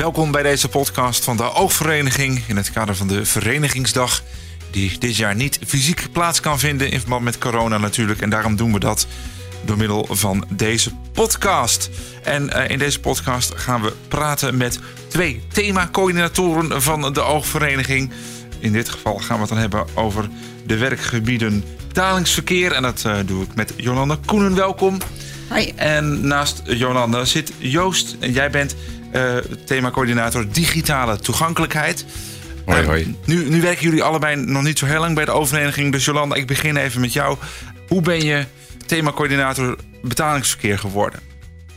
Welkom bij deze podcast van de Oogvereniging in het kader van de Verenigingsdag. Die dit jaar niet fysiek plaats kan vinden in verband met corona natuurlijk. En daarom doen we dat door middel van deze podcast. En uh, in deze podcast gaan we praten met twee themacoördinatoren van de Oogvereniging. In dit geval gaan we het dan hebben over de werkgebieden betalingsverkeer. En dat uh, doe ik met Jolanda Koenen. Welkom. Hoi. En naast Jolanda zit Joost. En jij bent themacoördinator digitale toegankelijkheid. Hoi, hoi. Uh, nu, nu werken jullie allebei nog niet zo heel lang bij de oververeniging. Dus Jolanda, ik begin even met jou. Hoe ben je themacoördinator betalingsverkeer geworden?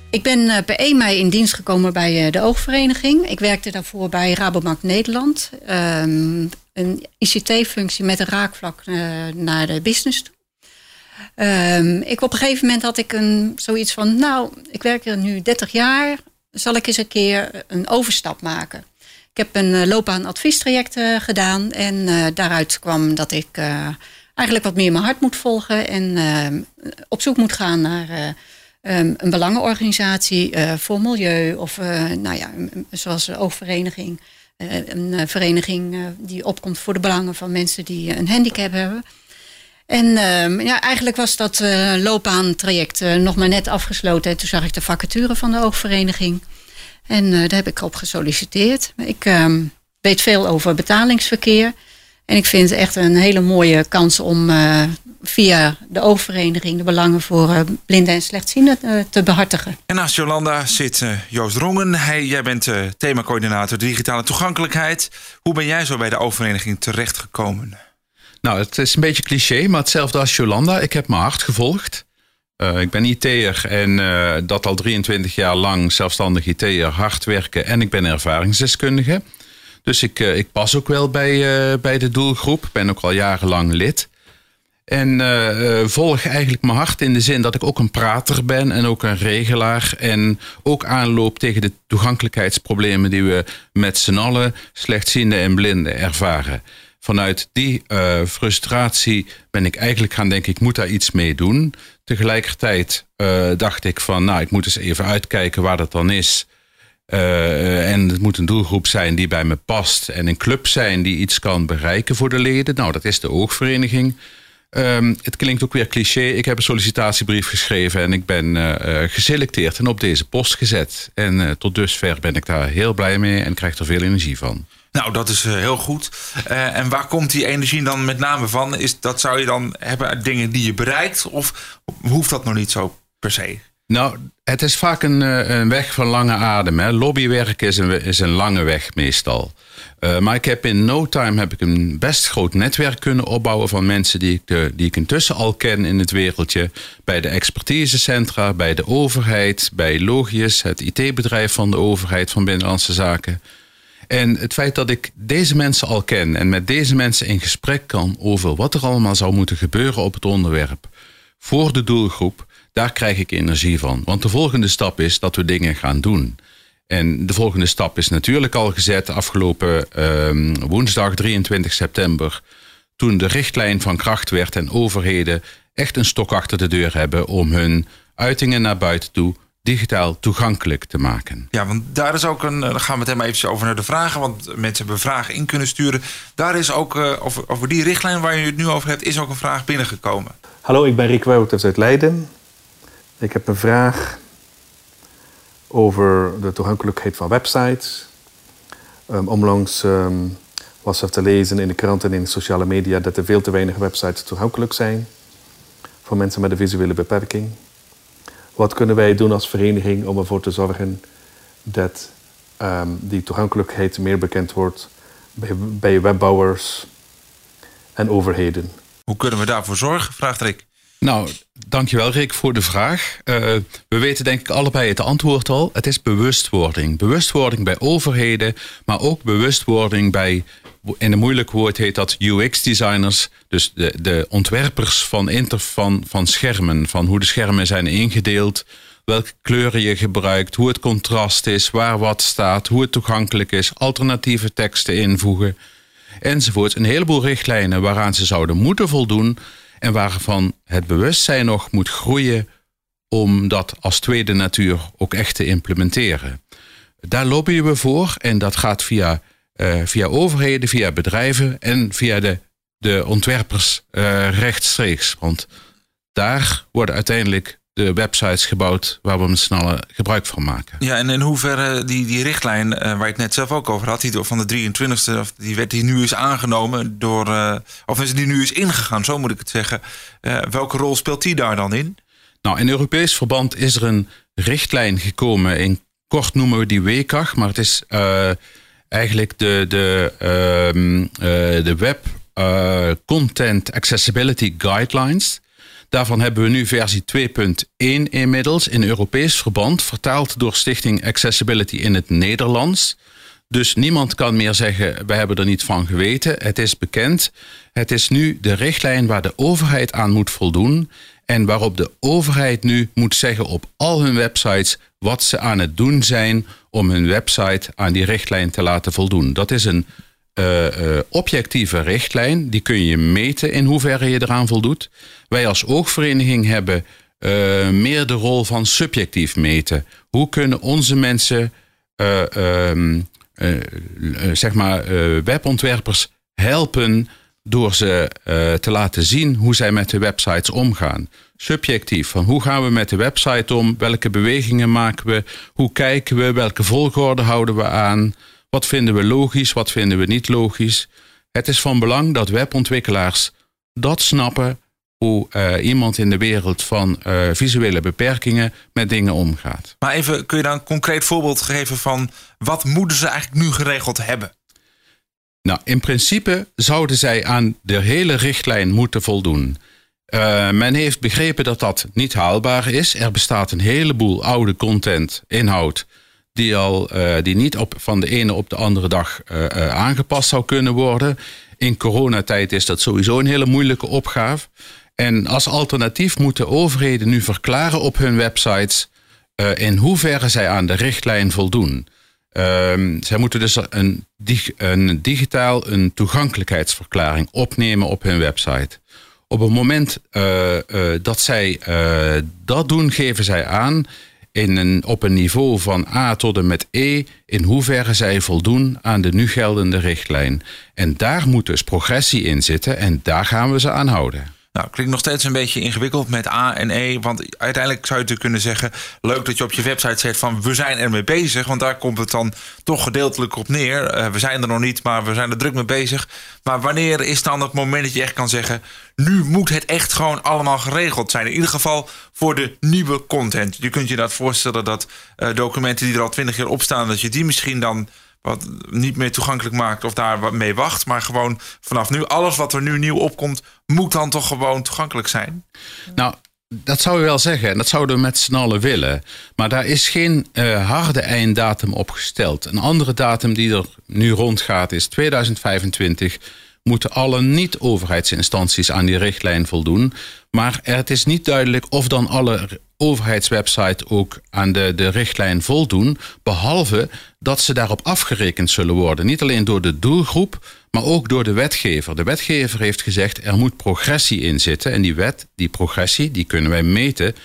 Ik ben uh, per 1 mei in dienst gekomen bij de oogvereniging. Ik werkte daarvoor bij Rabobank Nederland. Um, een ICT-functie met een raakvlak naar de business toe. Um, ik, op een gegeven moment had ik een, zoiets van... nou, ik werk er nu 30 jaar zal ik eens een keer een overstap maken. Ik heb een uh, loopbaanadviestraject uh, gedaan en uh, daaruit kwam dat ik eigenlijk wat meer mijn hart moet volgen en op zoek moet gaan naar um, een belangenorganisatie voor milieu of nou ja, zoals de oogvereniging. een vereniging die opkomt voor de belangen van mensen die een handicap hebben. En uh, ja, eigenlijk was dat uh, loopbaantraject nog maar net afgesloten. En toen zag ik de vacature van de oogvereniging. En uh, daar heb ik op gesolliciteerd. Ik ehm, weet veel over betalingsverkeer. En ik vind het echt een hele mooie kans om via de oogvereniging de belangen voor blinden en slechtzienden te behartigen. En naast Jolanda zit Joost Rongen. Hij, jij bent themacoördinator digitale toegankelijkheid. Hoe ben jij zo bij de oogvereniging terechtgekomen? Nou, het is een beetje cliché, maar hetzelfde als Jolanda. Ik heb mijn hart gevolgd. Uh, ik ben IT'er en uh, dat al 23 jaar lang zelfstandig IT'er, hard werken en ik ben ervaringsdeskundige. Dus ik, uh, ik pas ook wel bij, bij de doelgroep, ben ook al jarenlang lid. En volg eigenlijk mijn hart in de zin dat ik ook een prater ben en ook een regelaar. En ook aanloop tegen de toegankelijkheidsproblemen die we met z'n allen, slechtzienden en blinden, ervaren vanuit die frustratie ben ik eigenlijk gaan denken, ik moet daar iets mee doen. Tegelijkertijd uh, dacht ik van, nou, ik moet eens even uitkijken waar dat dan is. Uh, en het moet een doelgroep zijn die bij me past. En een club zijn die iets kan bereiken voor de leden. Nou, dat is de oogvereniging. Um, het klinkt ook weer cliché. Ik heb een sollicitatiebrief geschreven en ik ben uh, geselecteerd en op deze post gezet. En uh, tot dusver ben ik daar heel blij mee en krijg er veel energie van. Nou, dat is uh, heel goed. Uh, en waar komt die energie dan met name van? Is, dat zou je dan hebben uit dingen die je bereikt? Of hoeft dat nog niet zo per se? Nou, het is vaak een, een weg van lange adem. Hè. Lobbywerk is een, is een lange weg meestal. Maar ik heb in no time heb ik een best groot netwerk kunnen opbouwen van mensen die ik, die ik intussen al ken in het wereldje. Bij de expertisecentra, bij de overheid, bij Logius, het IT-bedrijf van de overheid van Binnenlandse Zaken. En het feit dat ik deze mensen al ken en met deze mensen in gesprek kan over wat er allemaal zou moeten gebeuren op het onderwerp voor de doelgroep, daar krijg ik energie van. Want de volgende stap is dat we dingen gaan doen. En de volgende stap is natuurlijk al gezet afgelopen uh, woensdag 23 september. Toen de richtlijn van kracht werd en overheden echt een stok achter de deur hebben om hun uitingen naar buiten toe digitaal toegankelijk te maken. Ja, want daar is ook een. Dan gaan we het helemaal even over naar de vragen. Want mensen hebben vragen in kunnen sturen. Daar is ook uh, over, over die richtlijn waar je het nu over hebt, is ook een vraag binnengekomen. Hallo, ik ben Rick Wouters uit Leiden. Ik heb een vraag over de toegankelijkheid van websites. Um, onlangs um, was er te lezen in de krant en in de sociale media dat er veel te weinig websites toegankelijk zijn voor mensen met een visuele beperking. Wat kunnen wij doen als vereniging om ervoor te zorgen dat um, die toegankelijkheid meer bekend wordt bij, bij webbouwers en overheden? Hoe kunnen we daarvoor zorgen? Vraagt Rick. Nou, dankjewel Rick voor de vraag. Uh, we weten denk ik allebei het antwoord al. Het is bewustwording. Bewustwording bij overheden, maar ook bewustwording bij, in een moeilijk woord heet dat UX-designers. Dus de, de ontwerpers van, inter, van, van schermen, van hoe de schermen zijn ingedeeld. Welke kleuren je gebruikt, hoe het contrast is, waar wat staat, hoe het toegankelijk is, alternatieve teksten invoegen, enzovoort. Een heleboel richtlijnen waaraan ze zouden moeten voldoen en waarvan het bewustzijn nog moet groeien om dat als tweede natuur ook echt te implementeren. daar lobbyen we voor en dat gaat via, via overheden, via bedrijven en via de, de ontwerpers rechtstreeks. Want daar worden uiteindelijk de websites gebouwd waar we met z'n allen gebruik van maken. Ja, en in hoeverre die, die richtlijn uh, waar je het net zelf ook over had, die van de 23e, die wet die nu is aangenomen door, uh, of is die nu is ingegaan, zo moet ik het zeggen. Uh, welke rol speelt die daar dan in? Nou, in Europees verband is er een richtlijn gekomen. In kort noemen we die WCAG, maar het is eigenlijk de, de, ehm, de Web Content Accessibility Guidelines. Daarvan hebben we nu versie 2.1 inmiddels in Europees verband, vertaald door Stichting Accessibility in het Nederlands. Dus niemand kan meer zeggen, we hebben er niet van geweten. Het is bekend. Het is nu de richtlijn waar de overheid aan moet voldoen. En waarop de overheid nu moet zeggen op al hun websites wat ze aan het doen zijn om hun website aan die richtlijn te laten voldoen. Dat is een uh, objectieve richtlijn. Die kun je meten in hoeverre je eraan voldoet. Wij als oogvereniging hebben uh, meer de rol van subjectief meten. Hoe kunnen onze mensen, ehm, zeg maar, webontwerpers helpen door ze te laten zien hoe zij met de websites omgaan. Subjectief, van hoe gaan we met de website om? Welke bewegingen maken we? Hoe kijken we? Welke volgorde houden we aan? Wat vinden we logisch, wat vinden we niet logisch? Het is van belang dat webontwikkelaars dat snappen hoe uh, iemand in de wereld van uh, visuele beperkingen met dingen omgaat. Maar even, kun je dan een concreet voorbeeld geven van wat moeten ze eigenlijk nu geregeld hebben? Nou, in principe zouden zij aan de hele richtlijn moeten voldoen. Uh, men heeft begrepen dat dat niet haalbaar is. Er bestaat een heleboel oude content, inhoud, die, al, uh, die niet op, van de ene op de andere dag uh, aangepast zou kunnen worden. In coronatijd is dat sowieso een hele moeilijke opgave. En als alternatief moeten overheden nu verklaren op hun websites in hoeverre zij aan de richtlijn voldoen. Ehm, zij moeten dus een, een digitaal een toegankelijkheidsverklaring opnemen op hun website. Op het moment dat zij dat doen, geven zij aan in een, op een niveau van A tot en met E in hoeverre zij voldoen aan de nu geldende richtlijn. En daar moet dus progressie in zitten en daar gaan we ze aan houden. Nou, klinkt nog steeds een beetje ingewikkeld met A en E. Want uiteindelijk zou je kunnen zeggen: leuk dat je op je website zegt van we zijn er mee bezig. Want daar komt het dan toch gedeeltelijk op neer. Eh, we zijn er nog niet, maar we zijn er druk mee bezig. Maar wanneer is dan het moment dat je echt kan zeggen: nu moet het echt gewoon allemaal geregeld zijn? In ieder geval voor de nieuwe content. Je kunt je dat voorstellen dat uh, documenten die er al twintig jaar op staan, dat je die misschien dan wat niet meer toegankelijk maakt of daar mee wacht. Maar gewoon vanaf nu, alles wat er nu nieuw opkomt, moet dan toch gewoon toegankelijk zijn? Nou, dat zou je wel zeggen. En dat zouden we met z'n allen willen. Maar daar is geen uh, harde einddatum opgesteld. Een andere datum die er nu rondgaat is 2025 moeten alle niet-overheidsinstanties aan die richtlijn voldoen. Maar het is niet duidelijk of dan alle overheidswebsites ook aan de, de richtlijn voldoen. Behalve dat ze daarop afgerekend zullen worden. Niet alleen door de doelgroep, maar ook door de wetgever. De wetgever heeft gezegd er moet progressie in zitten. En die wet, die progressie, die kunnen wij meten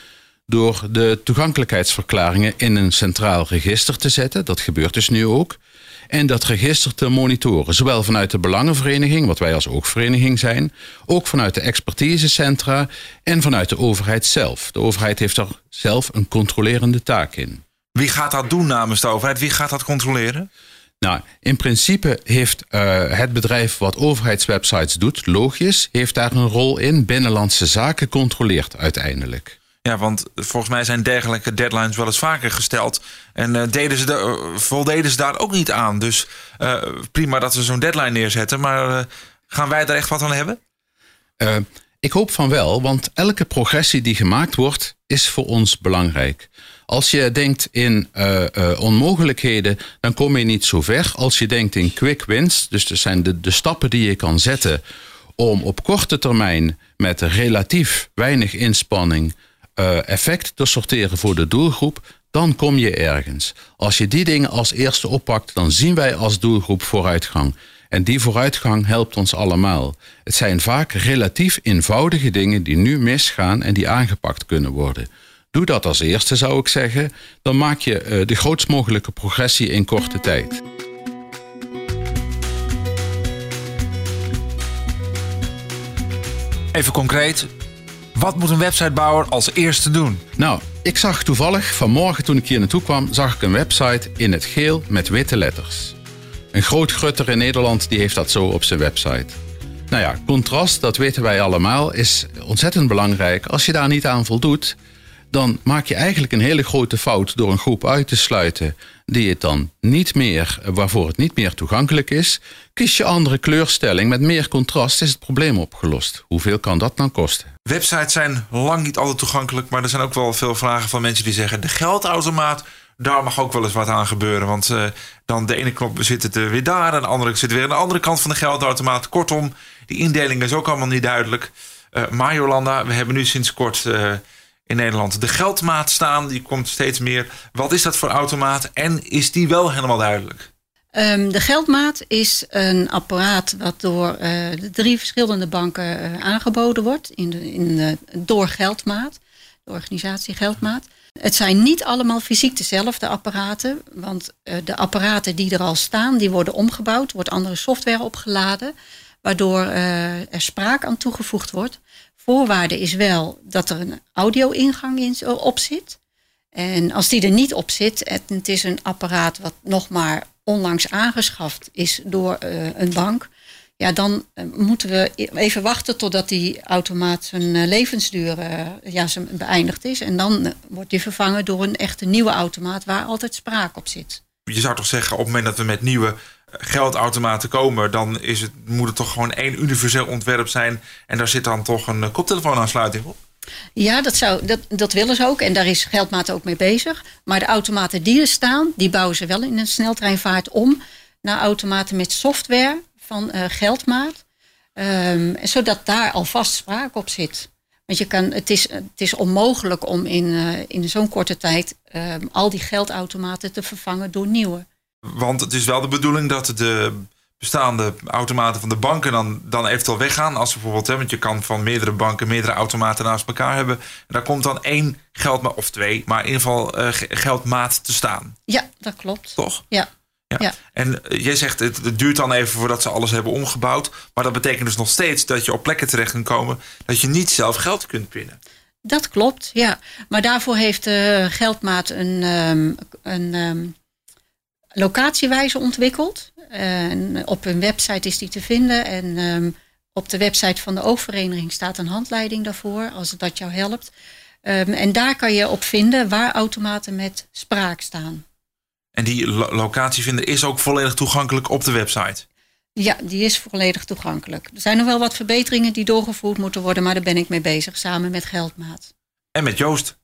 door de toegankelijkheidsverklaringen in een centraal register te zetten. Dat gebeurt dus nu ook en dat register te monitoren. Zowel vanuit de Belangenvereniging, wat wij als oogvereniging zijn, ook vanuit de expertisecentra en vanuit de overheid zelf. De overheid heeft er zelf een controlerende taak in. Wie gaat dat doen namens de overheid? Wie gaat dat controleren? Nou, in principe heeft uh, het bedrijf wat overheidswebsites doet, Logisch, heeft daar een rol in. Binnenlandse zaken controleert uiteindelijk. Ja, want volgens mij zijn dergelijke deadlines wel eens vaker gesteld. En uh, deden ze de, uh, voldeden ze daar ook niet aan. Dus uh, prima dat ze zo'n deadline neerzetten. Maar gaan wij er echt wat aan hebben? ik hoop van wel, want elke progressie die gemaakt wordt, is voor ons belangrijk. Als je denkt in onmogelijkheden, dan kom je niet zo ver. Als je denkt in quick wins, dus er zijn de, de stappen die je kan zetten om op korte termijn met relatief weinig inspanning uh, effect te sorteren voor de doelgroep, dan kom je ergens. Als je die dingen als eerste oppakt, dan zien wij als doelgroep vooruitgang. En die vooruitgang helpt ons allemaal. Het zijn vaak relatief eenvoudige dingen die nu misgaan en die aangepakt kunnen worden. Doe dat als eerste, zou ik zeggen. Dan maak je eh, de grootst mogelijke progressie in korte tijd. Even concreet, wat moet een websitebouwer als eerste doen? Nou, ik zag toevallig vanmorgen toen ik hier naartoe kwam, zag ik een website in het geel met witte letters. Een groot grutter in Nederland die heeft dat zo op zijn website. Nou ja, contrast, dat weten wij allemaal, is ontzettend belangrijk. Als je daar niet aan voldoet, dan maak je eigenlijk een hele grote fout door een groep uit te sluiten die het dan niet meer, waarvoor het niet meer toegankelijk is. Kies je andere kleurstelling met meer contrast, is het probleem opgelost. Hoeveel kan dat dan kosten? Websites zijn lang niet altijd toegankelijk, maar er zijn ook wel veel vragen van mensen die zeggen: de geldautomaat, daar mag ook wel eens wat aan gebeuren. Want uh, dan de ene knop zit het weer daar en de andere zit weer aan de andere kant van de geldautomaat. Kortom, die indeling is ook allemaal niet duidelijk. Uh, maar Jolanda, we hebben nu sinds kort. In Nederland de geldmaat staan. Die komt steeds meer. Wat is dat voor automaat en is die wel helemaal duidelijk? Um, de geldmaat is een apparaat wat door uh, de drie verschillende banken uh, aangeboden wordt in de, in de, door Geldmaat, de organisatie Geldmaat. Het zijn niet allemaal fysiek dezelfde apparaten, want uh, de apparaten die er al staan, die worden omgebouwd, wordt andere software opgeladen, waardoor er spraak aan toegevoegd wordt voorwaarde is wel dat er een audio-ingang in, op zit. En als die er niet op zit, en het is een apparaat wat nog maar onlangs aangeschaft is door uh, een bank, ja, dan uh, moeten we even wachten totdat die automaat zijn levensduur ja, zijn beëindigd is. En dan wordt die vervangen door een echte nieuwe automaat waar altijd sprake op zit. Je zou toch zeggen, op het moment dat we met nieuwe geldautomaten komen, dan is het, moet het toch gewoon één universeel ontwerp zijn. En daar zit dan toch een eh, koptelefoonaansluiting op? Ja, dat, zou, dat, dat willen ze ook. En daar is Geldmaat ook mee bezig. Maar de automaten die er staan, die bouwen ze wel in een sneltreinvaart om naar automaten met software van uh, Geldmaat. Um, zodat daar alvast sprake op zit. Want je kan, het, is, het is onmogelijk om in, uh, in zo'n korte tijd um, al die geldautomaten te vervangen door nieuwe. Want het is wel de bedoeling dat de bestaande automaten van de banken dan, dan eventueel weggaan. Als bijvoorbeeld, hè, want je kan van meerdere banken meerdere automaten naast elkaar hebben. En daar komt dan één geldmaat, of twee, maar in ieder geval uh, geldmaat te staan. Ja, dat klopt. Toch? Ja. Ja. ja. En jij zegt, het, het, duurt dan even voordat ze alles hebben omgebouwd. Maar dat betekent dus nog steeds dat je op plekken terecht kan komen dat je niet zelf geld kunt pinnen. Dat klopt, ja. Maar daarvoor heeft uh, Geldmaat een, um, een um, locatiewijze ontwikkeld. En op hun website is die te vinden. En um, op de website van de oogvereniging staat een handleiding daarvoor, als dat jou helpt. Um, en daar kan je op vinden waar automaten met spraak staan. En die lo locatie vinden is ook volledig toegankelijk op de website? Ja, die is volledig toegankelijk. Er zijn nog wel wat verbeteringen die doorgevoerd moeten worden, maar daar ben ik mee bezig, samen met Geldmaat. En met Joost,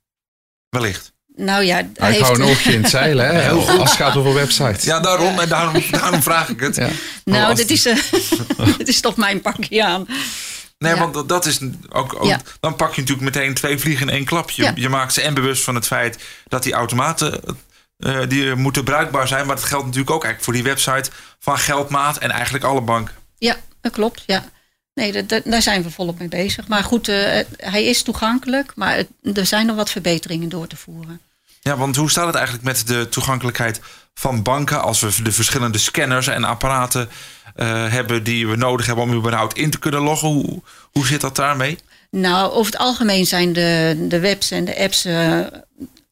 wellicht. Nou ja, hij, hij heeft gewoon een oogje in het zeilen, hè? als het gaat over websites. Ja, daarom, en daarom, daarom vraag ik het. Ja. Nou, dit is, uh, dit is toch mijn pakje aan. Nee, ja. want dat is ook. ook ja. Dan pak je natuurlijk meteen twee vliegen in één klapje. Je, je maakt ze en bewust van het feit dat die automaten. Uh, die moeten bruikbaar zijn. Maar dat geldt natuurlijk ook eigenlijk voor die website van Geldmaat en eigenlijk alle banken. Ja, dat klopt. Ja. Nee, daar zijn we volop mee bezig. Maar goed, uh, hij is toegankelijk, maar het, er zijn nog wat verbeteringen door te voeren. Ja, want hoe staat het eigenlijk met de toegankelijkheid van banken als we de verschillende scanners en apparaten uh, hebben die we nodig hebben om überhaupt in te kunnen loggen? Hoe, hoe zit dat daarmee? Nou, over het algemeen zijn de, de webs en de apps uh,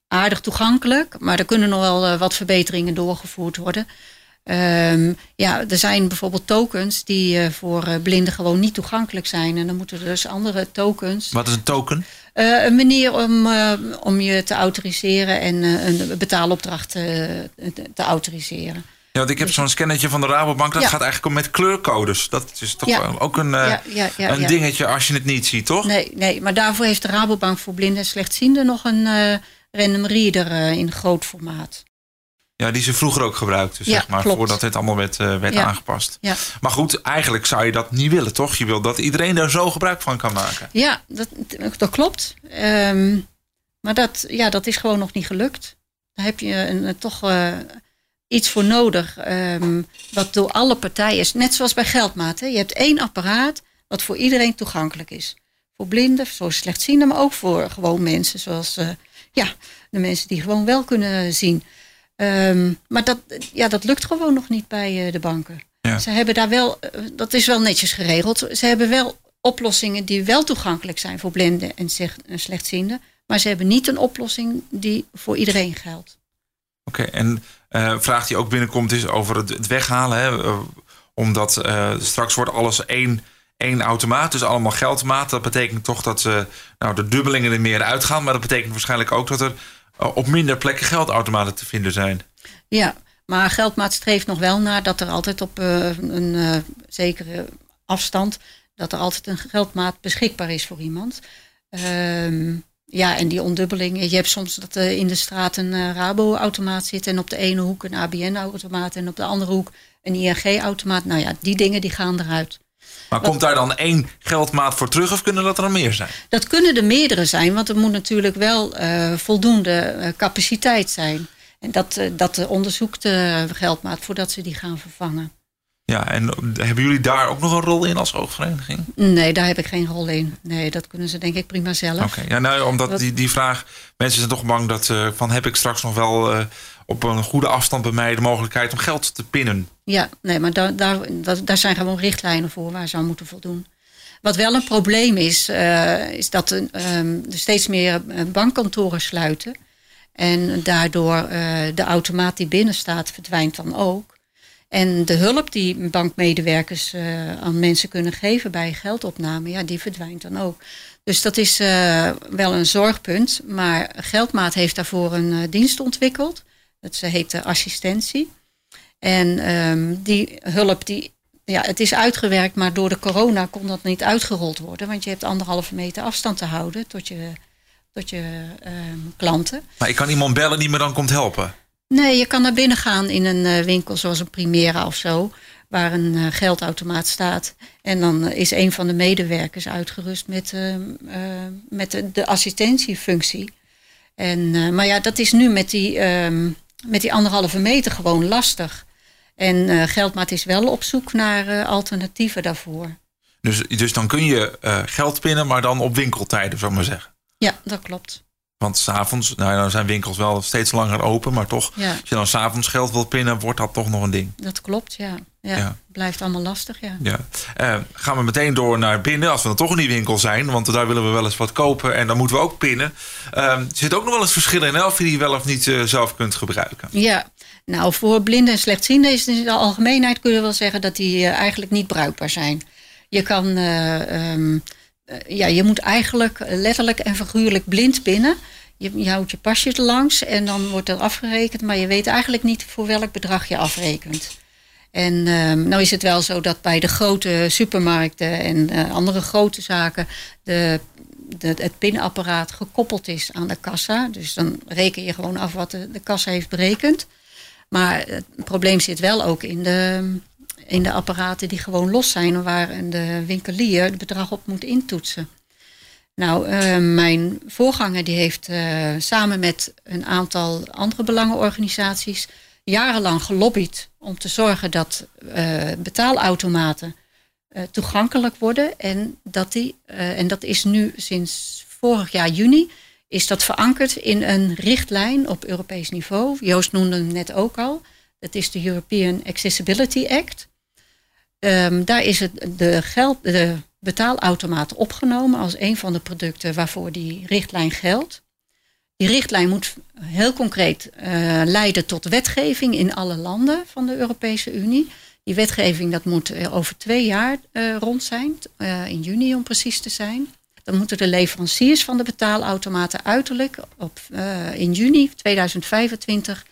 aardig toegankelijk, maar er kunnen nog wel wat verbeteringen doorgevoerd worden. Um, ja, er zijn bijvoorbeeld tokens die uh, voor uh, blinden gewoon niet toegankelijk zijn. En dan moeten er dus andere tokens. Wat is een token? Uh, een manier om, om je te autoriseren en een betaalopdracht te, te autoriseren. Ja, want ik heb zo'n scannetje van de Rabobank. Dat ja. gaat eigenlijk om met kleurcodes. Dat is toch ja. ook een, ja, een dingetje als je het niet ziet, toch? Nee, nee, maar daarvoor heeft de Rabobank voor blinden en slechtzienden nog een random reader in groot formaat. Ja, die ze vroeger ook gebruikten, zeg ja, maar, klopt. voordat dit allemaal werd, uh, werd ja. aangepast. Ja. Maar goed, eigenlijk zou je dat niet willen, toch? Je wil dat iedereen daar zo gebruik van kan maken. Ja, dat, dat klopt. Um, maar dat, ja, dat is gewoon nog niet gelukt. Daar heb je een, toch uh, iets voor nodig, um, wat door alle partijen is. Net zoals bij Geldmaat. Hè. Je hebt één apparaat wat voor iedereen toegankelijk is. Voor blinden, voor slechtzienden, maar ook voor gewoon mensen zoals... Uh, Ja, de mensen die gewoon wel kunnen zien. Ehm, maar dat, ja, dat lukt gewoon nog niet bij de banken. Ja. Ze hebben daar wel, dat is wel netjes geregeld. Ze hebben wel oplossingen die wel toegankelijk zijn voor blinden en slechtzienden. Maar ze hebben niet een oplossing die voor iedereen geldt. Oké, en uh, vraag die ook binnenkomt is over het, weghalen. Hè? Uh, omdat uh, straks wordt alles één, één automaat, dus allemaal geldmaat. Dat betekent toch dat nou, de dubbelingen er meer uitgaan. Maar dat betekent waarschijnlijk ook dat er op minder plekken geldautomaten te vinden zijn. Ja, maar geldmaat streeft nog wel naar dat er altijd op een zekere afstand... dat er altijd een geldmaat beschikbaar is voor iemand. Ehm ja, en die ondubbeling. Je hebt soms dat er in de straat een uh, Rabo-automaat zit en op de ene hoek een ABN-automaat en op de andere hoek een ING-automaat. Nou ja, die dingen die gaan eruit. Maar komt daar dan één geldmaat voor terug of kunnen dat er meer zijn? Dat kunnen er meerdere zijn, want er moet natuurlijk wel uh, voldoende uh, capaciteit zijn. En dat, dat onderzoekt de geldmaat voordat ze die gaan vervangen. Ja, en hebben jullie daar ook nog een rol in als oogvereniging? Nee, daar heb ik geen rol in. Nee, dat kunnen ze denk ik prima zelf. Oké, ja, nou, omdat die, die vraag... Mensen zijn toch bang dat uh, van heb ik straks nog wel... Uh, op een goede afstand bij mij de mogelijkheid om geld te pinnen. Ja, nee, maar daar, daar, zijn gewoon richtlijnen voor waar ze aan moeten voldoen. Wat wel een probleem is, uh, is dat um, er steeds meer bankkantoren sluiten. En daardoor de automaat die binnen staat verdwijnt dan ook. En de hulp die bankmedewerkers aan mensen kunnen geven bij geldopname, ja, die verdwijnt dan ook. Dus dat is wel een zorgpunt. Maar Geldmaat heeft daarvoor een dienst ontwikkeld. Dat heet de assistentie. En um, die hulp, die, ja, het is uitgewerkt, maar door de corona kon dat niet uitgerold worden. Want je hebt anderhalve meter afstand te houden tot je, tot je um, klanten. Maar ik kan iemand bellen die me dan komt helpen? Nee, je kan naar binnen gaan in een uh, winkel zoals een Primera of zo, waar een uh, geldautomaat staat. En dan is een van de medewerkers uitgerust met, met de, de, assistentiefunctie. En, maar ja, dat is nu met die, ehm, met die anderhalve meter gewoon lastig. En Geldmaat is wel op zoek naar alternatieven daarvoor. Dus, dus dan kun je geld pinnen, maar dan op winkeltijden, zou ik maar zeggen. Ja, dat klopt. Want s'avonds, nou dan zijn winkels wel steeds langer open, maar toch, als je dan s'avonds geld wilt pinnen, wordt dat toch nog een ding. Dat klopt, ja. ja. ja. Blijft allemaal lastig, ja. ja. Uh, gaan we meteen door naar binnen, als we dan toch in die winkel zijn, want daar willen we wel eens wat kopen en dan moeten we ook pinnen. Uh, er zit ook nog wel eens verschil in, of je die wel of niet uh, zelf kunt gebruiken. Ja, nou voor blinden en slechtzienden is in de algemeenheid kunnen we wel zeggen dat die eh, eigenlijk niet bruikbaar zijn. Je kan. Um, eh, ja, je moet eigenlijk letterlijk en figuurlijk blind binnen. Je, je houdt je pasje langs en dan wordt er afgerekend, maar je weet eigenlijk niet voor welk bedrag je afrekent. En uh, nou is het wel zo dat bij de grote supermarkten en andere grote zaken de, het pinapparaat gekoppeld is aan de kassa. Dus dan reken je gewoon af wat de, de kassa heeft berekend. Maar het probleem zit wel ook in de, in de apparaten die gewoon los zijn, waar de winkelier het bedrag op moet intoetsen. Nou, uh, mijn voorganger die heeft uh, samen met een aantal andere belangenorganisaties jarenlang gelobbyd om te zorgen dat uh, betaalautomaten toegankelijk worden. En dat, die, en dat is nu sinds vorig jaar juni is dat verankerd in een richtlijn op Europees niveau. Joost noemde hem net ook al. Dat is de European Accessibility Act. Um, daar is het de, geld, de betaalautomaat opgenomen als een van de producten waarvoor die richtlijn geldt. Die richtlijn moet heel concreet uh, leiden tot wetgeving in alle landen van de Europese Unie. Die wetgeving dat moet uh, over twee jaar uh, rond zijn, in juni om precies te zijn. Dan moeten de leveranciers van de betaalautomaten uiterlijk op, in juni 2025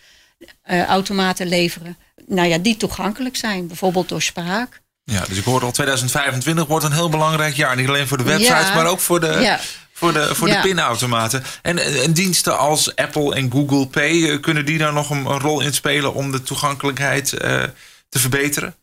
automaten leveren. Nou ja, die toegankelijk zijn, bijvoorbeeld door spraak ja, dus ik hoor al 2025 wordt een heel belangrijk jaar. Niet alleen voor de websites, maar ook voor de, ja. voor de, voor de pinautomaten. En, en, diensten als Apple en Google Pay, eh, kunnen die daar nog een, een rol in spelen om de toegankelijkheid uh, te verbeteren?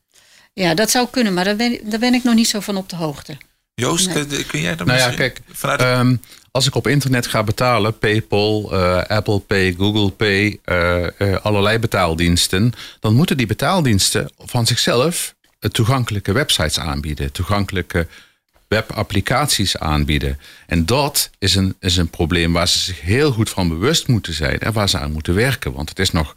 Ja, dat zou kunnen, maar daar ben, daar ben ik nog niet zo van op de hoogte. Joost, kun jij daar nou ja, kijk, vanuit um, als ik op internet ga betalen, PayPal, uh, Apple Pay, Google Pay, uh, uh, allerlei betaaldiensten, dan moeten die betaaldiensten van zichzelf toegankelijke websites aanbieden, toegankelijke webapplicaties aanbieden. En dat is een, is een probleem waar ze zich heel goed van bewust moeten zijn en waar ze aan moeten werken. Want het is nog,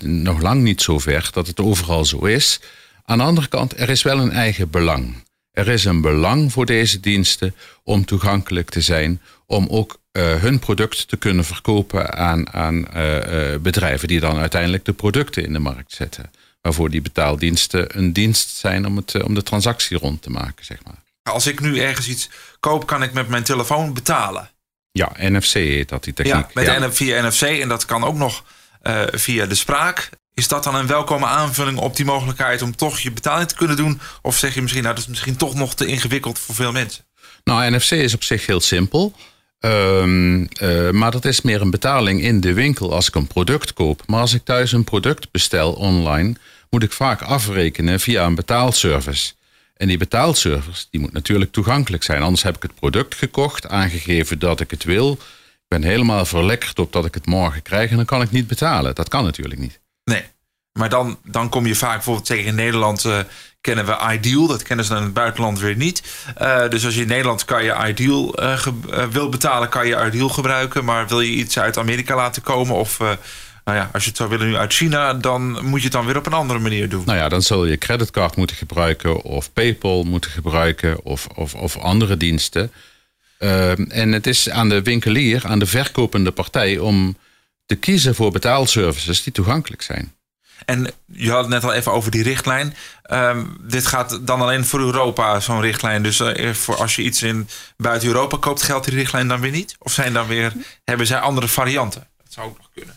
nog lang niet zo ver dat het overal zo is. Aan de andere kant, er is wel een eigen belang. Er is een belang voor deze diensten om toegankelijk te zijn, om ook uh, hun product te kunnen verkopen aan, aan uh, bedrijven die dan uiteindelijk de producten in de markt zetten. Waarvoor die betaaldiensten een dienst zijn om, het, om de transactie rond te maken, zeg maar. Als ik nu ergens iets koop, kan ik met mijn telefoon betalen. Ja, NFC heet dat die techniek. Ja, met via NFC en dat kan ook nog uh, via de spraak. Is dat dan een welkome aanvulling op die mogelijkheid om toch je betaling te kunnen doen? Of zeg je misschien, nou dat is misschien toch nog te ingewikkeld voor veel mensen? Nou, NFC is op zich heel simpel. Um, uh, maar dat is meer een betaling in de winkel als ik een product koop. Maar als ik thuis een product bestel online, moet ik vaak afrekenen via een betaalservice. En die betaalservice die moet natuurlijk toegankelijk zijn. Anders heb ik het product gekocht, aangegeven dat ik het wil. Ik ben helemaal verlekkerd op dat ik het morgen krijg en dan kan ik niet betalen. Dat kan natuurlijk niet. Nee, maar dan, dan kom je vaak bijvoorbeeld tegen in Nederland uh, kennen we Ideal. Dat kennen ze in het buitenland weer niet. Uh, dus als je in Nederland kan je Ideal uh, wil betalen, kan je Ideal gebruiken. Maar wil je iets uit Amerika laten komen of nou ja, als je het zou willen nu uit China, dan moet je het dan weer op een andere manier doen. Nou ja, dan zul je creditcard moeten gebruiken of PayPal moeten gebruiken of, of, of andere diensten. Uh, en het is aan de winkelier, aan de verkopende partij om te kiezen voor betaalservices die toegankelijk zijn. En je had het net al even over die richtlijn. Uh, dit gaat dan alleen voor Europa, zo'n richtlijn. Dus uh, voor als je iets in buiten Europa koopt, geldt die richtlijn dan weer niet? Of zijn dan weer, hebben zij andere varianten? Dat zou ook nog kunnen.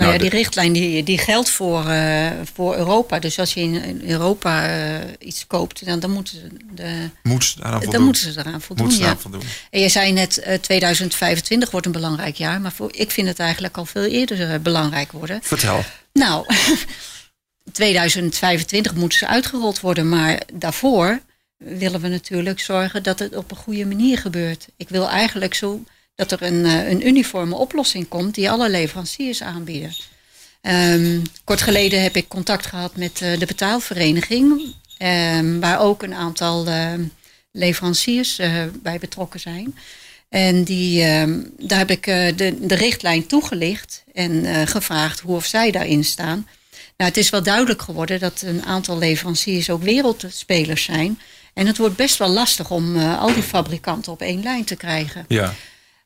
Nou, ja, die richtlijn die, die geldt voor, uh, voor Europa. Dus als je in Europa uh, iets koopt, dan, dan moeten ze de, Moet eraan voldoen. Dan moeten ze eraan voldoen. Moet ja. eraan voldoen. En je zei net, uh, 2025 wordt een belangrijk jaar. Maar voor, ik vind het eigenlijk al veel eerder belangrijk worden. Vertel. Nou, 2025 moeten ze uitgerold worden. Maar daarvoor willen we natuurlijk zorgen dat het op een goede manier gebeurt. Ik wil eigenlijk zo dat er een, een uniforme oplossing komt die alle leveranciers aanbieden. Um, kort geleden heb ik contact gehad met uh, de betaalvereniging, um, waar ook een aantal uh, leveranciers uh, bij betrokken zijn. En die, daar heb ik de, de richtlijn toegelicht en gevraagd hoe of zij daarin staan. Nou, het is wel duidelijk geworden dat een aantal leveranciers ook wereldspelers zijn. En het wordt best wel lastig om al die fabrikanten op één lijn te krijgen. Ja.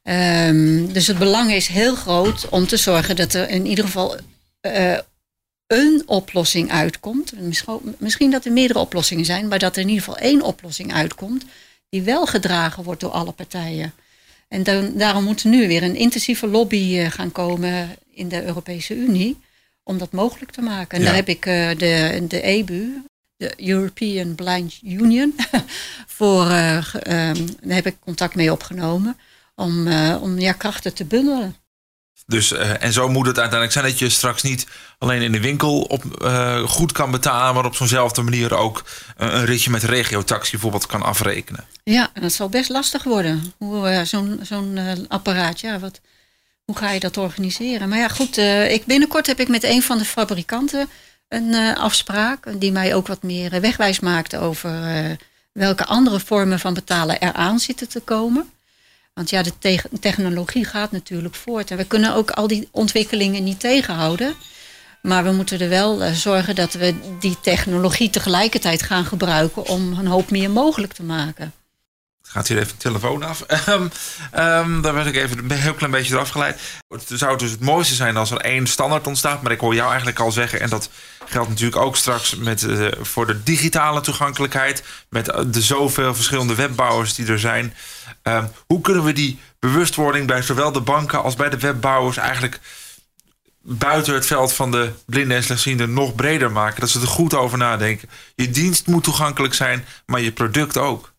Um, dus het belang is heel groot om te zorgen dat er in ieder geval uh, een oplossing uitkomt. Misschien, misschien dat er meerdere oplossingen zijn, maar dat er in ieder geval één oplossing uitkomt die wel gedragen wordt door alle partijen. En dan, daarom moet er nu weer een intensieve lobby uh, gaan komen in de Europese Unie om dat mogelijk te maken. En ja. daar heb ik uh, de, de EBU, de European Blind Union, voor, uh, um, daar heb ik contact mee opgenomen om, uh, om ja, krachten te bundelen. Dus, uh, en zo moet het uiteindelijk zijn dat je straks niet alleen in de winkel op, uh, goed kan betalen, maar op zo'nzelfde manier ook een ritje met regiotaxi bijvoorbeeld kan afrekenen. Ja, en dat zal best lastig worden. Hoe Zo'n zo'n apparaat, ja, wat, hoe ga je dat organiseren? Maar ja, goed, ik, binnenkort heb ik met een van de fabrikanten een afspraak die mij ook wat meer wegwijs maakt over welke andere vormen van betalen eraan zitten te komen. Want ja, de te technologie gaat natuurlijk voort. En we kunnen ook al die ontwikkelingen niet tegenhouden. Maar we moeten er wel uh, zorgen dat we die technologie tegelijkertijd gaan gebruiken om een hoop meer mogelijk te maken. Gaat hier even de telefoon af. Um, um, daar werd ik even een heel klein beetje eraf geleid. Het zou dus het mooiste zijn als er één standaard ontstaat. Maar ik hoor jou eigenlijk al zeggen, en dat geldt natuurlijk ook straks met, uh, voor de digitale toegankelijkheid. Met de zoveel verschillende webbouwers die er zijn. Um, hoe kunnen we die bewustwording bij zowel de banken als bij de webbouwers eigenlijk buiten het veld van de blinden en slechtzienden nog breder maken? Dat ze er goed over nadenken. Je dienst moet toegankelijk zijn, maar je product ook.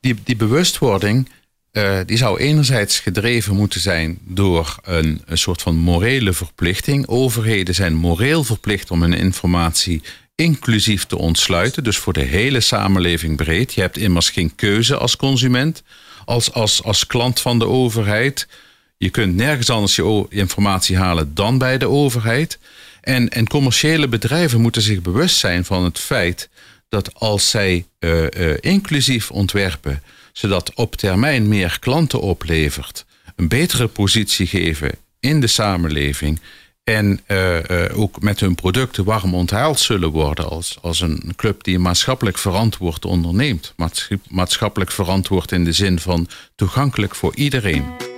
Die, die bewustwording uh, die zou enerzijds gedreven moeten zijn door een, een soort van morele verplichting. Overheden zijn moreel verplicht om hun informatie inclusief te ontsluiten. Dus voor de hele samenleving breed. Je hebt immers geen keuze als consument, als, als, als klant van de overheid. Je kunt nergens anders je informatie halen dan bij de overheid. En, en commerciële bedrijven moeten zich bewust zijn van het feit dat als zij inclusief ontwerpen, zodat op termijn meer klanten oplevert, een betere positie geven in de samenleving en uh, ook met hun producten warm onthaald zullen worden als, als een club die maatschappelijk verantwoord onderneemt. Maatschappelijk verantwoord in de zin van toegankelijk voor iedereen.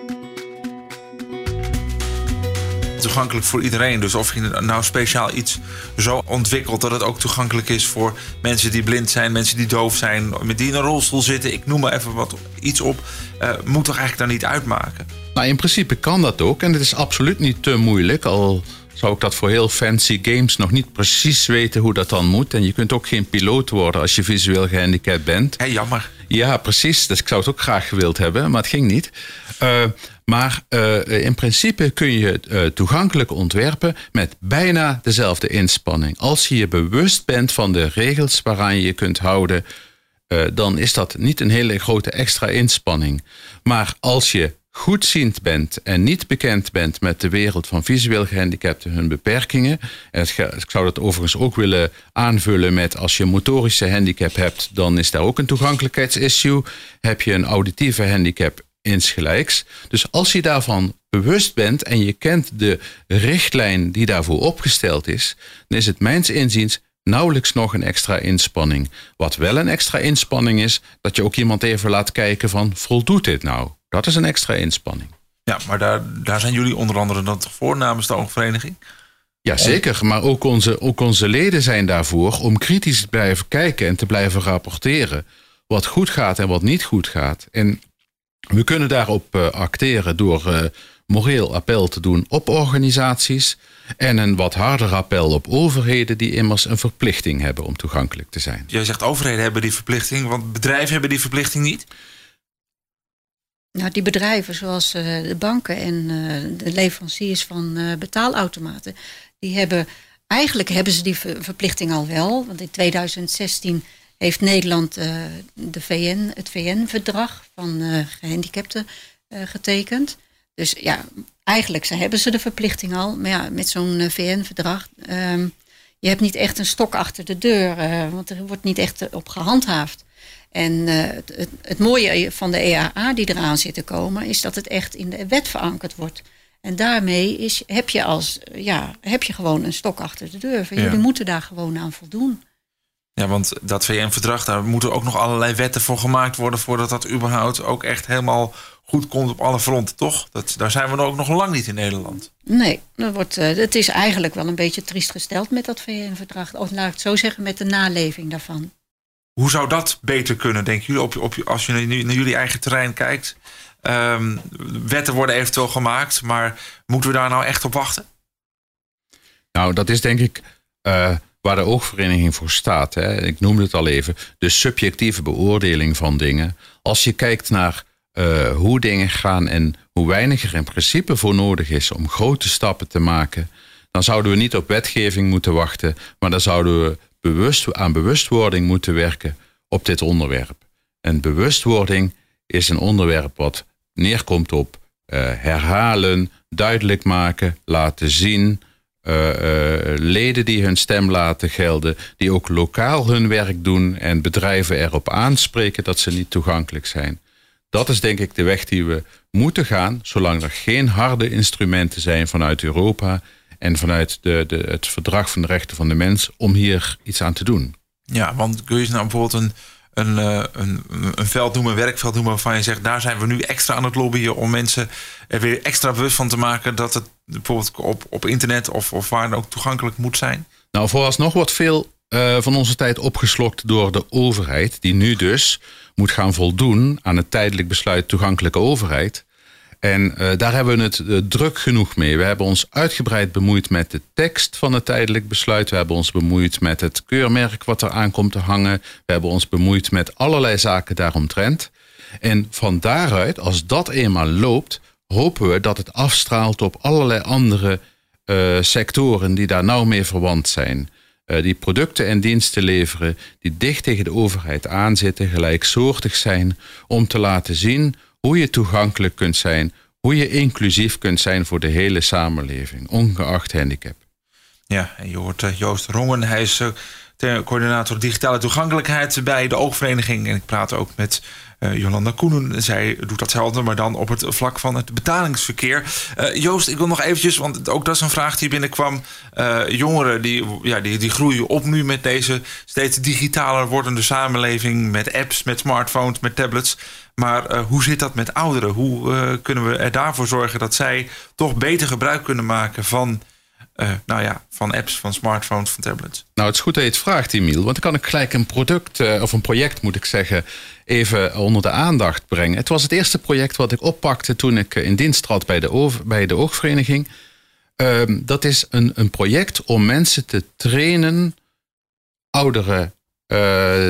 Toegankelijk voor iedereen. Dus of je nou speciaal iets zo ontwikkelt dat het ook toegankelijk is voor mensen die blind zijn, mensen die doof zijn, die in een rolstoel zitten. Ik noem maar even wat iets op. Uh, moet toch eigenlijk dan niet uitmaken? Nou, in principe kan dat ook. En het is absoluut niet te moeilijk. Al zou ik dat voor heel fancy games nog niet precies weten hoe dat dan moet. En je kunt ook geen piloot worden als je visueel gehandicapt bent. Hé, jammer. Ja, precies. Dus ik zou het ook graag gewild hebben, maar het ging niet. Uh, maar uh, in principe kun je uh, toegankelijk ontwerpen met bijna dezelfde inspanning. Als je je bewust bent van de regels waaraan je je kunt houden, dan is dat niet een hele grote extra inspanning. Maar als je goedziend bent en niet bekend bent met de wereld van visueel gehandicapten, hun beperkingen. En ik zou dat overigens ook willen aanvullen met als je motorische handicap hebt, dan is daar ook een toegankelijkheidsissue. Heb je een auditieve handicap, insgelijks. Dus als je daarvan bewust bent en je kent de richtlijn die daarvoor opgesteld is, dan is het mijns inziens nauwelijks nog een extra inspanning. Wat wel een extra inspanning is, dat je ook iemand even laat kijken van voldoet dit nou? Dat is een extra inspanning. Ja, maar daar, daar zijn jullie onder andere dan toch voor namens de oogvereniging? Ja, zeker. Maar ook onze, ook onze leden zijn daarvoor om kritisch te blijven kijken en te blijven rapporteren. Wat goed gaat en wat niet goed gaat. En we kunnen daarop uh, acteren door uh, moreel appel te doen op organisaties. En een wat harder appel op overheden die immers een verplichting hebben om toegankelijk te zijn. Jij zegt overheden hebben die verplichting, want bedrijven hebben die verplichting niet? Nou, die bedrijven zoals uh, de banken en uh, de leveranciers van uh, betaalautomaten, die hebben eigenlijk hebben ze die verplichting al wel. Want in 2016 heeft Nederland de VN, het VN-verdrag van gehandicapten getekend. Dus ja, eigenlijk hebben ze de verplichting al. Maar ja, met zo'n VN-verdrag, um, je hebt niet echt een stok achter de deur, want er wordt niet echt op gehandhaafd. En uh, het, het, mooie van de EAA die eraan zit te komen, is dat het echt in de wet verankerd wordt. En daarmee is, heb, je als, ja, heb je gewoon een stok achter de deur. Ja. Jullie moeten daar gewoon aan voldoen. Ja, want dat VN-verdrag, daar moeten ook nog allerlei wetten voor gemaakt worden voordat dat überhaupt ook echt helemaal goed komt op alle fronten, toch? Dat, daar zijn we ook nog lang niet in Nederland. Nee, dat wordt, uh, het is eigenlijk wel een beetje triest gesteld met dat VN-verdrag. Of laat ik het zo zeggen, met de naleving daarvan. Hoe zou dat beter kunnen, denken jullie, op, op, als je naar jullie eigen terrein kijkt? Um, wetten worden eventueel gemaakt, maar moeten we daar nou echt op wachten? Nou, dat is denk ik uh, waar de oogvereniging voor staat. Hè. Ik noemde het al even, de subjectieve beoordeling van dingen. Als je kijkt naar uh, hoe dingen gaan en hoe weinig er in principe voor nodig is om grote stappen te maken, dan zouden we niet op wetgeving moeten wachten, maar dan zouden we bewust, aan bewustwording moeten werken op dit onderwerp. En bewustwording is een onderwerp wat neerkomt op uh, herhalen, duidelijk maken, laten zien. Uh, uh, leden die hun stem laten gelden, die ook lokaal hun werk doen en bedrijven erop aanspreken dat ze niet toegankelijk zijn. Dat is denk ik de weg die we moeten gaan, zolang er geen harde instrumenten zijn vanuit Europa en vanuit de, de, het verdrag van de rechten van de mens om hier iets aan te doen. Ja, want kun je nou bijvoorbeeld een, een, eh, een, een veld noemen, een werkveld noemen waarvan je zegt, daar zijn we nu extra aan het lobbyen om mensen er weer extra bewust van te maken dat het bijvoorbeeld op, op internet of, of waar dan ook toegankelijk moet zijn? Nou, vooralsnog wordt veel uh, van onze tijd opgeslokt door de overheid, die nu dus moet gaan voldoen aan het tijdelijk besluit toegankelijke overheid. En uh, daar hebben we het uh, druk genoeg mee. We hebben ons uitgebreid bemoeid met de tekst van het tijdelijk besluit. We hebben ons bemoeid met het keurmerk wat er aan komt te hangen. We hebben ons bemoeid met allerlei zaken daaromtrent. En van daaruit, als dat eenmaal loopt, hopen we dat het afstraalt op allerlei andere uh, sectoren die daar nauw mee verwant zijn. die producten en diensten leveren die dicht tegen de overheid aanzitten, gelijksoortig zijn, om te laten zien hoe je toegankelijk kunt zijn, hoe je inclusief kunt zijn voor de hele samenleving, ongeacht handicap. Ja, en je hoort uh, Joost Rongen, hij is uh, coördinator digitale toegankelijkheid bij de Oogvereniging. En ik praat ook met uh, Jolanda Koenen. Zij doet datzelfde, maar dan op het vlak van het betalingsverkeer. Joost, ik wil nog eventjes, want ook dat is een vraag die binnenkwam. Jongeren die, ja, die, die groeien op nu met deze steeds digitaler wordende samenleving. Met apps, met smartphones, met tablets. Maar hoe zit dat met ouderen? Hoe kunnen we er daarvoor zorgen dat zij toch beter gebruik kunnen maken van uh, nou ja, van apps, van smartphones, van tablets. Nou, het is goed dat je het vraagt, Emiel. Want dan kan ik gelijk een product, of een project moet ik zeggen, even onder de aandacht brengen. Het was het eerste project wat ik oppakte toen ik in dienst trad bij de, bij de oogvereniging. Uh, dat is een, een project om mensen te trainen ouderen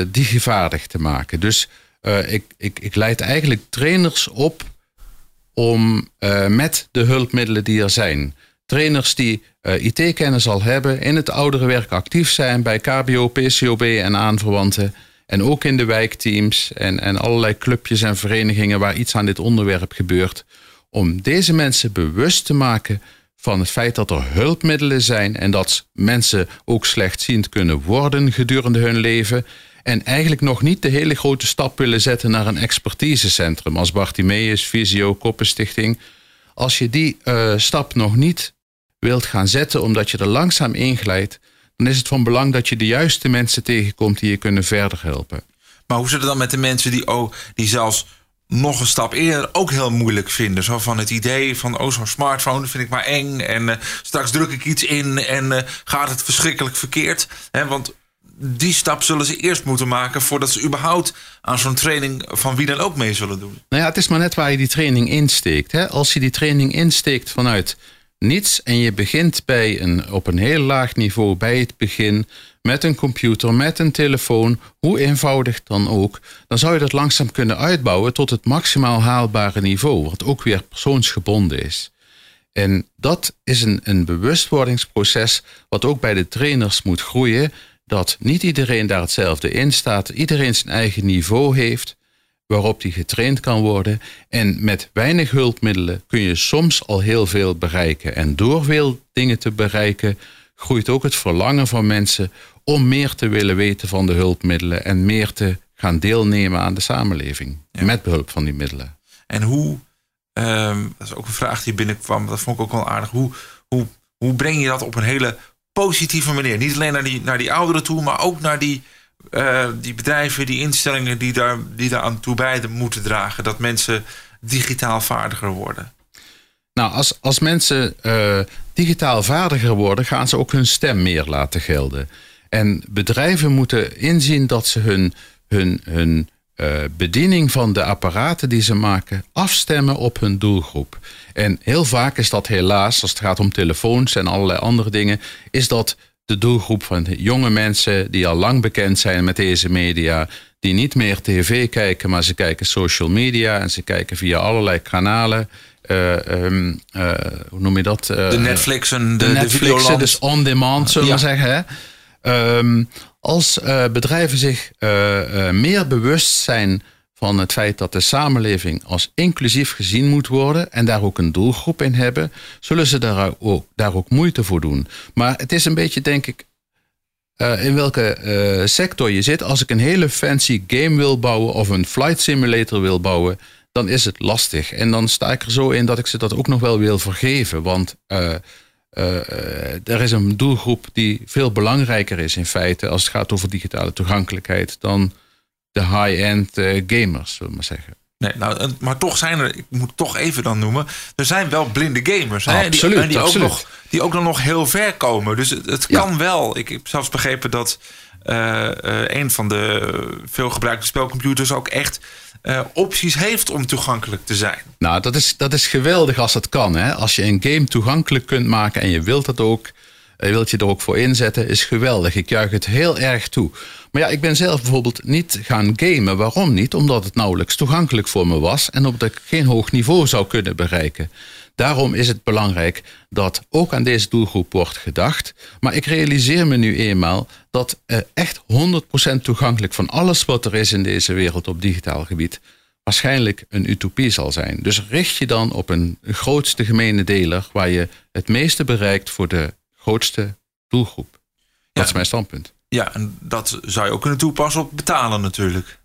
digivaardig te maken. Dus ik, ik, ik leid eigenlijk trainers op om met de hulpmiddelen die er zijn trainers die uh, IT-kennis al hebben, in het ouderenwerk actief zijn bij KBO, PCOB en aanverwanten. En ook in de wijkteams en, en allerlei clubjes en verenigingen waar iets aan dit onderwerp gebeurt. Om deze mensen bewust te maken van het feit dat er hulpmiddelen zijn en dat mensen ook slechtziend kunnen worden gedurende hun leven. En eigenlijk nog niet de hele grote stap willen zetten naar een expertisecentrum als Bartimeus, Visio, Koppenstichting. Als je die uh, stap nog niet wilt gaan zetten omdat je er langzaam inglijdt, dan is het van belang dat je de juiste mensen tegenkomt die je kunnen verder helpen. Maar hoe zit het dan met de mensen die, oh, die zelfs nog een stap eerder ook heel moeilijk vinden? Zo van het idee van, oh, zo'n smartphone vind ik maar eng. En uh, straks druk ik iets in en uh, gaat het verschrikkelijk verkeerd. Want die stap zullen ze eerst moeten maken voordat ze überhaupt aan zo'n training van wie dan ook mee zullen doen. Nou ja, het is maar net waar je die training insteekt. Hè? Als je die training insteekt vanuit niets en je begint bij een, op een heel laag niveau bij het begin met een computer, met een telefoon, hoe eenvoudig dan ook, dan zou je dat langzaam kunnen uitbouwen tot het maximaal haalbare niveau, wat ook weer persoonsgebonden is. En dat is een, een bewustwordingsproces wat ook bij de trainers moet groeien, dat niet iedereen daar hetzelfde in staat, iedereen zijn eigen niveau heeft waarop die getraind kan worden. En met weinig hulpmiddelen kun je soms al heel veel bereiken. En door veel dingen te bereiken, groeit ook het verlangen van mensen om meer te willen weten van de hulpmiddelen en meer te gaan deelnemen aan de samenleving met behulp van die middelen. En hoe, um, dat is ook een vraag die binnenkwam, dat vond ik ook wel aardig. Hoe, hoe, hoe breng je dat op een hele positieve manier? Niet alleen naar die, naar die ouderen toe, maar ook naar die uh, die bedrijven, die instellingen die daar, die daar aan toe bij moeten dragen. Dat mensen digitaal vaardiger worden. Nou, als, als mensen uh, digitaal vaardiger worden, gaan ze ook hun stem meer laten gelden. En bedrijven moeten inzien dat ze hun, hun, hun uh, bediening van de apparaten die ze maken afstemmen op hun doelgroep. En heel vaak is dat helaas, als het gaat om telefoons en allerlei andere dingen, is dat de doelgroep van jonge mensen die al lang bekend zijn met deze media, die niet meer tv kijken, maar ze kijken social media en ze kijken via allerlei kanalen. Uh, um, uh, hoe noem je dat? De Netflixen, de, de Netflixen, dus on demand, zullen we zeggen. Hè? Um, als bedrijven zich meer bewust zijn van het feit dat de samenleving als inclusief gezien moet worden en daar ook een doelgroep in hebben, zullen ze daar ook, daar ook moeite voor doen. Maar het is een beetje, denk ik, in welke uh, sector je zit. Als ik een hele fancy game wil bouwen of een flight simulator wil bouwen, dan is het lastig. En dan sta ik er zo in dat ik ze dat ook nog wel wil vergeven. Want er is een doelgroep die veel belangrijker is in feite als het gaat over digitale toegankelijkheid dan de high-end uh, gamers, zullen we maar zeggen. Nee, nou, maar toch zijn er, ik moet toch even dan noemen, er zijn wel blinde gamers. Hè? Absoluut, die, die absoluut. Ook nog, die ook dan nog heel ver komen. Dus het, het kan wel. Ik heb zelfs begrepen dat uh, een van de veel gebruikte spelcomputers ook echt uh, opties heeft om toegankelijk te zijn. Nou, dat is, dat is geweldig als dat kan. Hè? Als je een game toegankelijk kunt maken en je wilt dat ook, je wilt je er ook voor inzetten, is geweldig. Ik juich het heel erg toe. Maar ja, ik ben zelf bijvoorbeeld niet gaan gamen. Waarom niet? Omdat het nauwelijks toegankelijk voor me was en omdat ik geen hoog niveau zou kunnen bereiken. Daarom is het belangrijk dat ook aan deze doelgroep wordt gedacht. Maar ik realiseer me nu eenmaal dat echt 100% toegankelijk van alles wat er is in deze wereld op digitaal gebied waarschijnlijk een utopie zal zijn. Dus richt je dan op een grootste gemene deler waar je het meeste bereikt voor de grootste doelgroep. Dat is mijn standpunt. Ja, en dat zou je ook kunnen toepassen op betalen natuurlijk.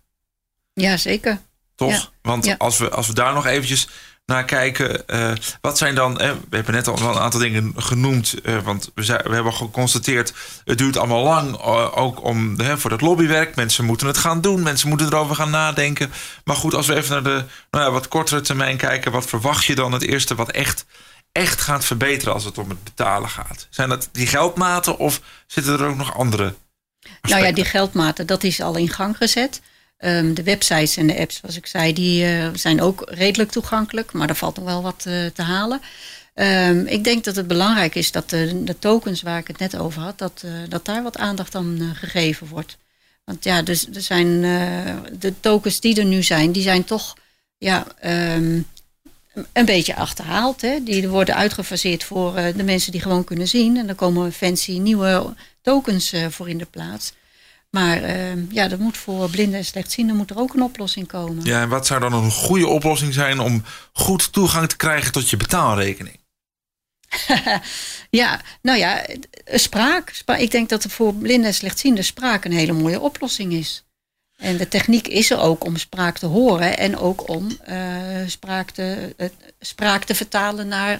Ja, zeker. Toch? Ja. Want Ja. Als, we, als we daar nog eventjes naar kijken. eh, wat zijn dan... eh, we hebben net al een aantal dingen genoemd. eh, want we, zijn, we hebben geconstateerd... het duurt allemaal lang. eh, ook om, hè, voor dat lobbywerk. Mensen moeten het gaan doen. Mensen moeten erover gaan nadenken. Maar goed, als we even naar de nou ja, wat kortere termijn kijken... wat verwacht je dan het eerste wat echt, echt gaat verbeteren... als het om het betalen gaat? Zijn dat die geldmaten of zitten er ook nog andere Nou ja, die geldmaten, dat is al in gang gezet. Ehm, de websites en de apps, zoals ik zei, die eh, zijn ook redelijk toegankelijk. Maar er valt nog wel wat eh, te halen. Ehm, ik denk dat het belangrijk is dat de, de tokens waar ik het net over had, dat, eh, dat daar wat aandacht aan gegeven wordt. Want ja, dus, er zijn, de tokens die er nu zijn, die zijn toch ja, ehm, een beetje achterhaald. Hè? Die worden uitgefaseerd voor de mensen die gewoon kunnen zien. En dan komen fancy nieuwe tokens voor in de plaats. Maar ehm, ja, er moet voor blinden en slechtzienden moet er ook een oplossing komen. Ja, en wat zou dan een goede oplossing zijn om goed toegang te krijgen tot je betaalrekening? Ja, nou ja, eh, spraak. Spra- Ik denk dat er voor blinden en slechtzienden spraak een hele mooie oplossing is. En de techniek is er ook om spraak te horen en ook om eh, spraak, te, eh, spraak te vertalen naar,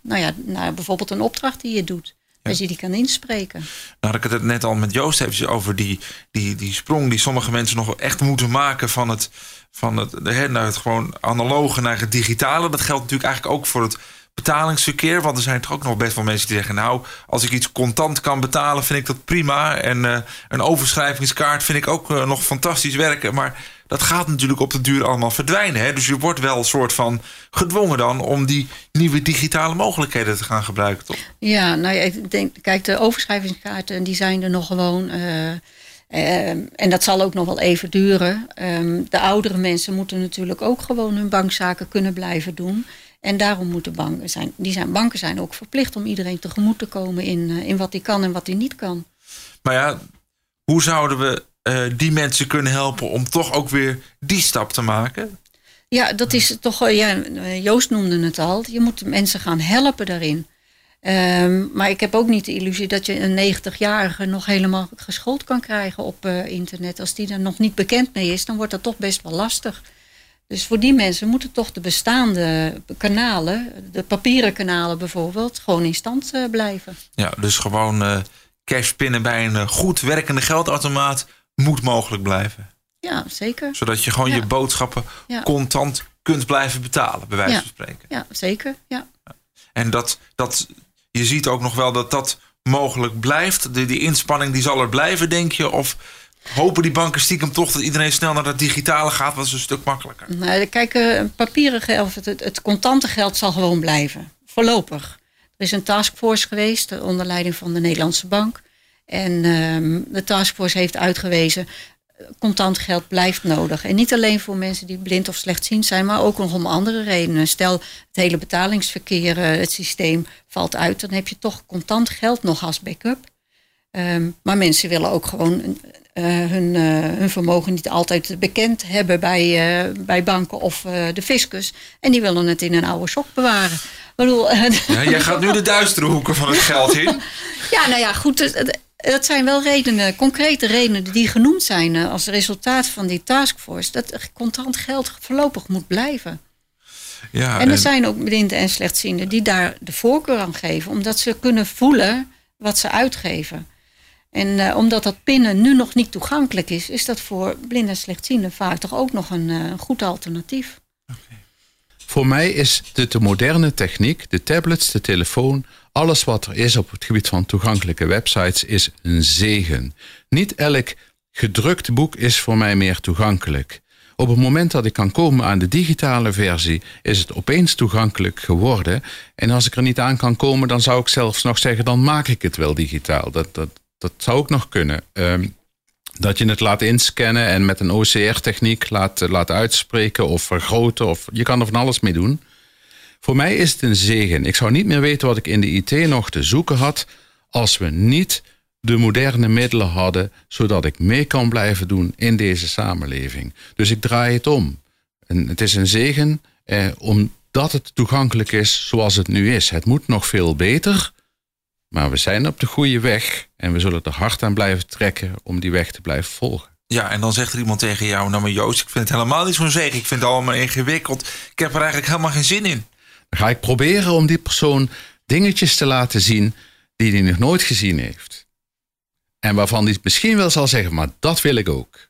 nou ja, naar bijvoorbeeld een opdracht die je doet. Als je die kan inspreken. Nou had ik het net al met Joost eventjes over die, die, die sprong die sommige mensen nog wel echt moeten maken van het, van het, de, hè, naar het gewoon analoge naar het digitale. Dat geldt natuurlijk eigenlijk ook voor het betalingsverkeer. Want er zijn toch ook nog best wel mensen die zeggen: Nou, als ik iets contant kan betalen, vind ik dat prima. En eh, een overschrijvingskaart vind ik ook eh, nog fantastisch werken. Maar dat gaat natuurlijk op de duur allemaal verdwijnen. Hè? Dus je wordt wel een soort van gedwongen dan om die nieuwe digitale mogelijkheden te gaan gebruiken, toch? Ja, nou ja, ik denk, kijk, de overschrijvingskaarten die zijn er nog gewoon. eh, ehm, en dat zal ook nog wel even duren. Ehm, de oudere mensen moeten natuurlijk ook gewoon hun bankzaken kunnen blijven doen. En daarom moeten banken zijn, die zijn, banken zijn ook verplicht om iedereen tegemoet te komen in, eh, in wat hij kan en wat hij niet kan. Maar ja, hoe zouden we eh, die mensen kunnen helpen om toch ook weer die stap te maken? Ja, dat is toch, ja, Joost noemde het al. Je moet mensen gaan helpen daarin. Ehm, maar ik heb ook niet de illusie dat je een 90-jarige nog helemaal geschoold kan krijgen op eh, internet. Als die er nog niet bekend mee is, dan wordt dat toch best wel lastig. Dus voor die mensen moeten toch de bestaande kanalen, de papieren kanalen bijvoorbeeld, gewoon in stand eh, blijven. Ja, dus gewoon eh cash pinnen bij een goed werkende geldautomaat moet mogelijk blijven. Ja, zeker. Zodat je gewoon Ja. je boodschappen Ja. contant kunt blijven betalen, bij wijze Ja. van spreken. Ja, zeker. Ja. En dat, dat, je ziet ook nog wel dat dat mogelijk blijft. De, die inspanning die zal er blijven, denk je? Of hopen die banken stiekem toch dat iedereen snel naar dat digitale gaat? Dat is een stuk makkelijker. Nou, kijk, eh, papieren geld, het, het, het contante geld zal gewoon blijven. Voorlopig. Er is een taskforce geweest eh, onder leiding van de Nederlandse Bank. En ehm, de taskforce heeft uitgewezen, contant geld blijft nodig. En niet alleen voor mensen die blind of slechtziend zijn, maar ook nog om andere redenen. Stel, het hele betalingsverkeer, eh, het systeem valt uit, dan heb je toch contant geld nog als backup. Ehm, maar mensen willen ook gewoon eh, hun, eh, hun vermogen niet altijd bekend hebben bij, bij banken of de fiscus. En die willen het in een oude sok bewaren. Ik bedoel, Ja, jij gaat nu de duistere hoeken van het geld in. ja, nou ja, goed. het- het- Dat zijn wel redenen, concrete redenen die genoemd zijn eh, als resultaat van die taskforce. Dat contant geld voorlopig moet blijven. Ja, En er zijn ook blinden en slechtzienden die daar de voorkeur aan geven, omdat ze kunnen voelen wat ze uitgeven. En eh, omdat dat pinnen nu nog niet toegankelijk is, is dat voor blinden en slechtzienden vaak toch ook nog een eh, goed alternatief. Voor mij is de, de moderne techniek, de tablets, de telefoon, alles wat er is op het gebied van toegankelijke websites, is een zegen. Niet elk gedrukt boek is voor mij meer toegankelijk. Op het moment dat ik kan komen aan de digitale versie, is het opeens toegankelijk geworden. En als ik er niet aan kan komen, dan zou ik zelfs nog zeggen, dan maak ik het wel digitaal. Dat, dat, dat zou ook nog kunnen. Ehm, dat je het laat inscannen en met een OCR-techniek laat, laat uitspreken of vergroten. Of, je kan er van alles mee doen. Voor mij is het een zegen. Ik zou niet meer weten wat ik in de IT nog te zoeken had als we niet de moderne middelen hadden, zodat ik mee kan blijven doen in deze samenleving. Dus ik draai het om. En het is een zegen eh, omdat het toegankelijk is zoals het nu is. Het moet nog veel beter, Maar we zijn op de goede weg en we zullen er hard aan blijven trekken om die weg te blijven volgen. Ja, en dan zegt er iemand tegen jou, nou maar Joost, ik vind het helemaal niet zo'n zegen. Ik vind het allemaal ingewikkeld. Ik heb er eigenlijk helemaal geen zin in. Ga ik proberen om die persoon dingetjes te laten zien die hij nog nooit gezien heeft. En waarvan hij misschien wel zal zeggen, maar dat wil ik ook.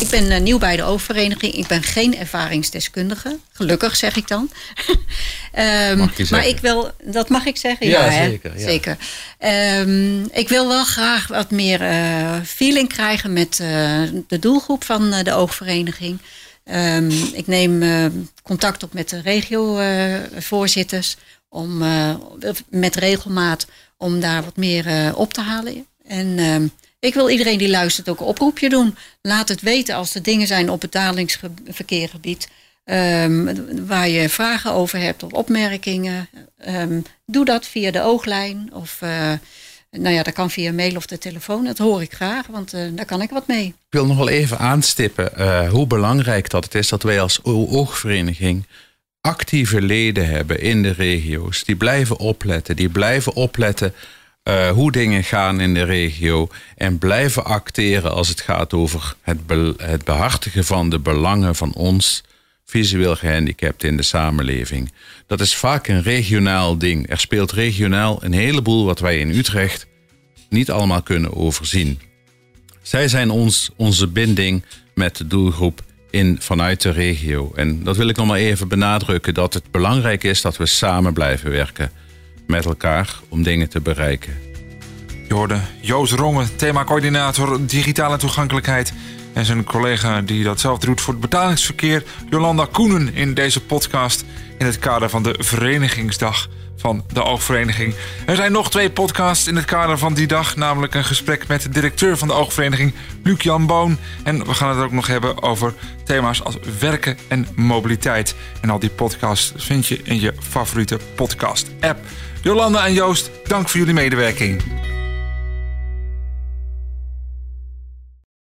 Ik ben uh, nieuw bij de oogvereniging. Ik ben geen ervaringsdeskundige. Gelukkig zeg ik dan. um, maar ik wil, dat mag ik zeggen? Ja, ja zeker. Ja. zeker. Um, ik wil wel graag wat meer uh, feeling krijgen met uh, de doelgroep van de oogvereniging. Um, ik neem contact op met de regiovoorzitters om met regelmaat om daar wat meer op te halen. En ik wil iedereen die luistert ook een oproepje doen. Laat het weten als er dingen zijn op het dalingsverkeergebied. Waar je vragen over hebt of opmerkingen. Doe dat via de ooglijn. Of uh, nou ja, dat kan via mail of de telefoon. Dat hoor ik graag, want uh, daar kan ik wat mee. Ik wil nog wel even aanstippen uh, hoe belangrijk dat het is dat wij als oogvereniging actieve leden hebben in de regio's. Die blijven opletten. Die blijven opletten uh, hoe dingen gaan in de regio. En blijven acteren als het gaat over het, het behartigen van de belangen van ons visueel gehandicapten in de samenleving. Dat is vaak een regionaal ding. Er speelt regionaal een heleboel wat wij in Utrecht niet allemaal kunnen overzien. Zij zijn ons, onze binding met de doelgroep in, vanuit de regio. En dat wil ik nog maar even benadrukken: dat het belangrijk is dat we samen blijven werken met elkaar om dingen te bereiken. Je hoorde Joost Rongen, themacoördinator digitale toegankelijkheid. En zijn collega die datzelfde doet voor het betalingsverkeer, Jolanda Koenen, in deze podcast. In het kader van de Verenigingsdag van de Oogvereniging. Er zijn nog twee podcasts in het kader van die dag. Namelijk een gesprek met de directeur van de Oogvereniging, Luc-Jan Boon. En we gaan het ook nog hebben over thema's als werken en mobiliteit. En al die podcasts vind je in je favoriete podcast-app. Jolanda en Joost, dank voor jullie medewerking.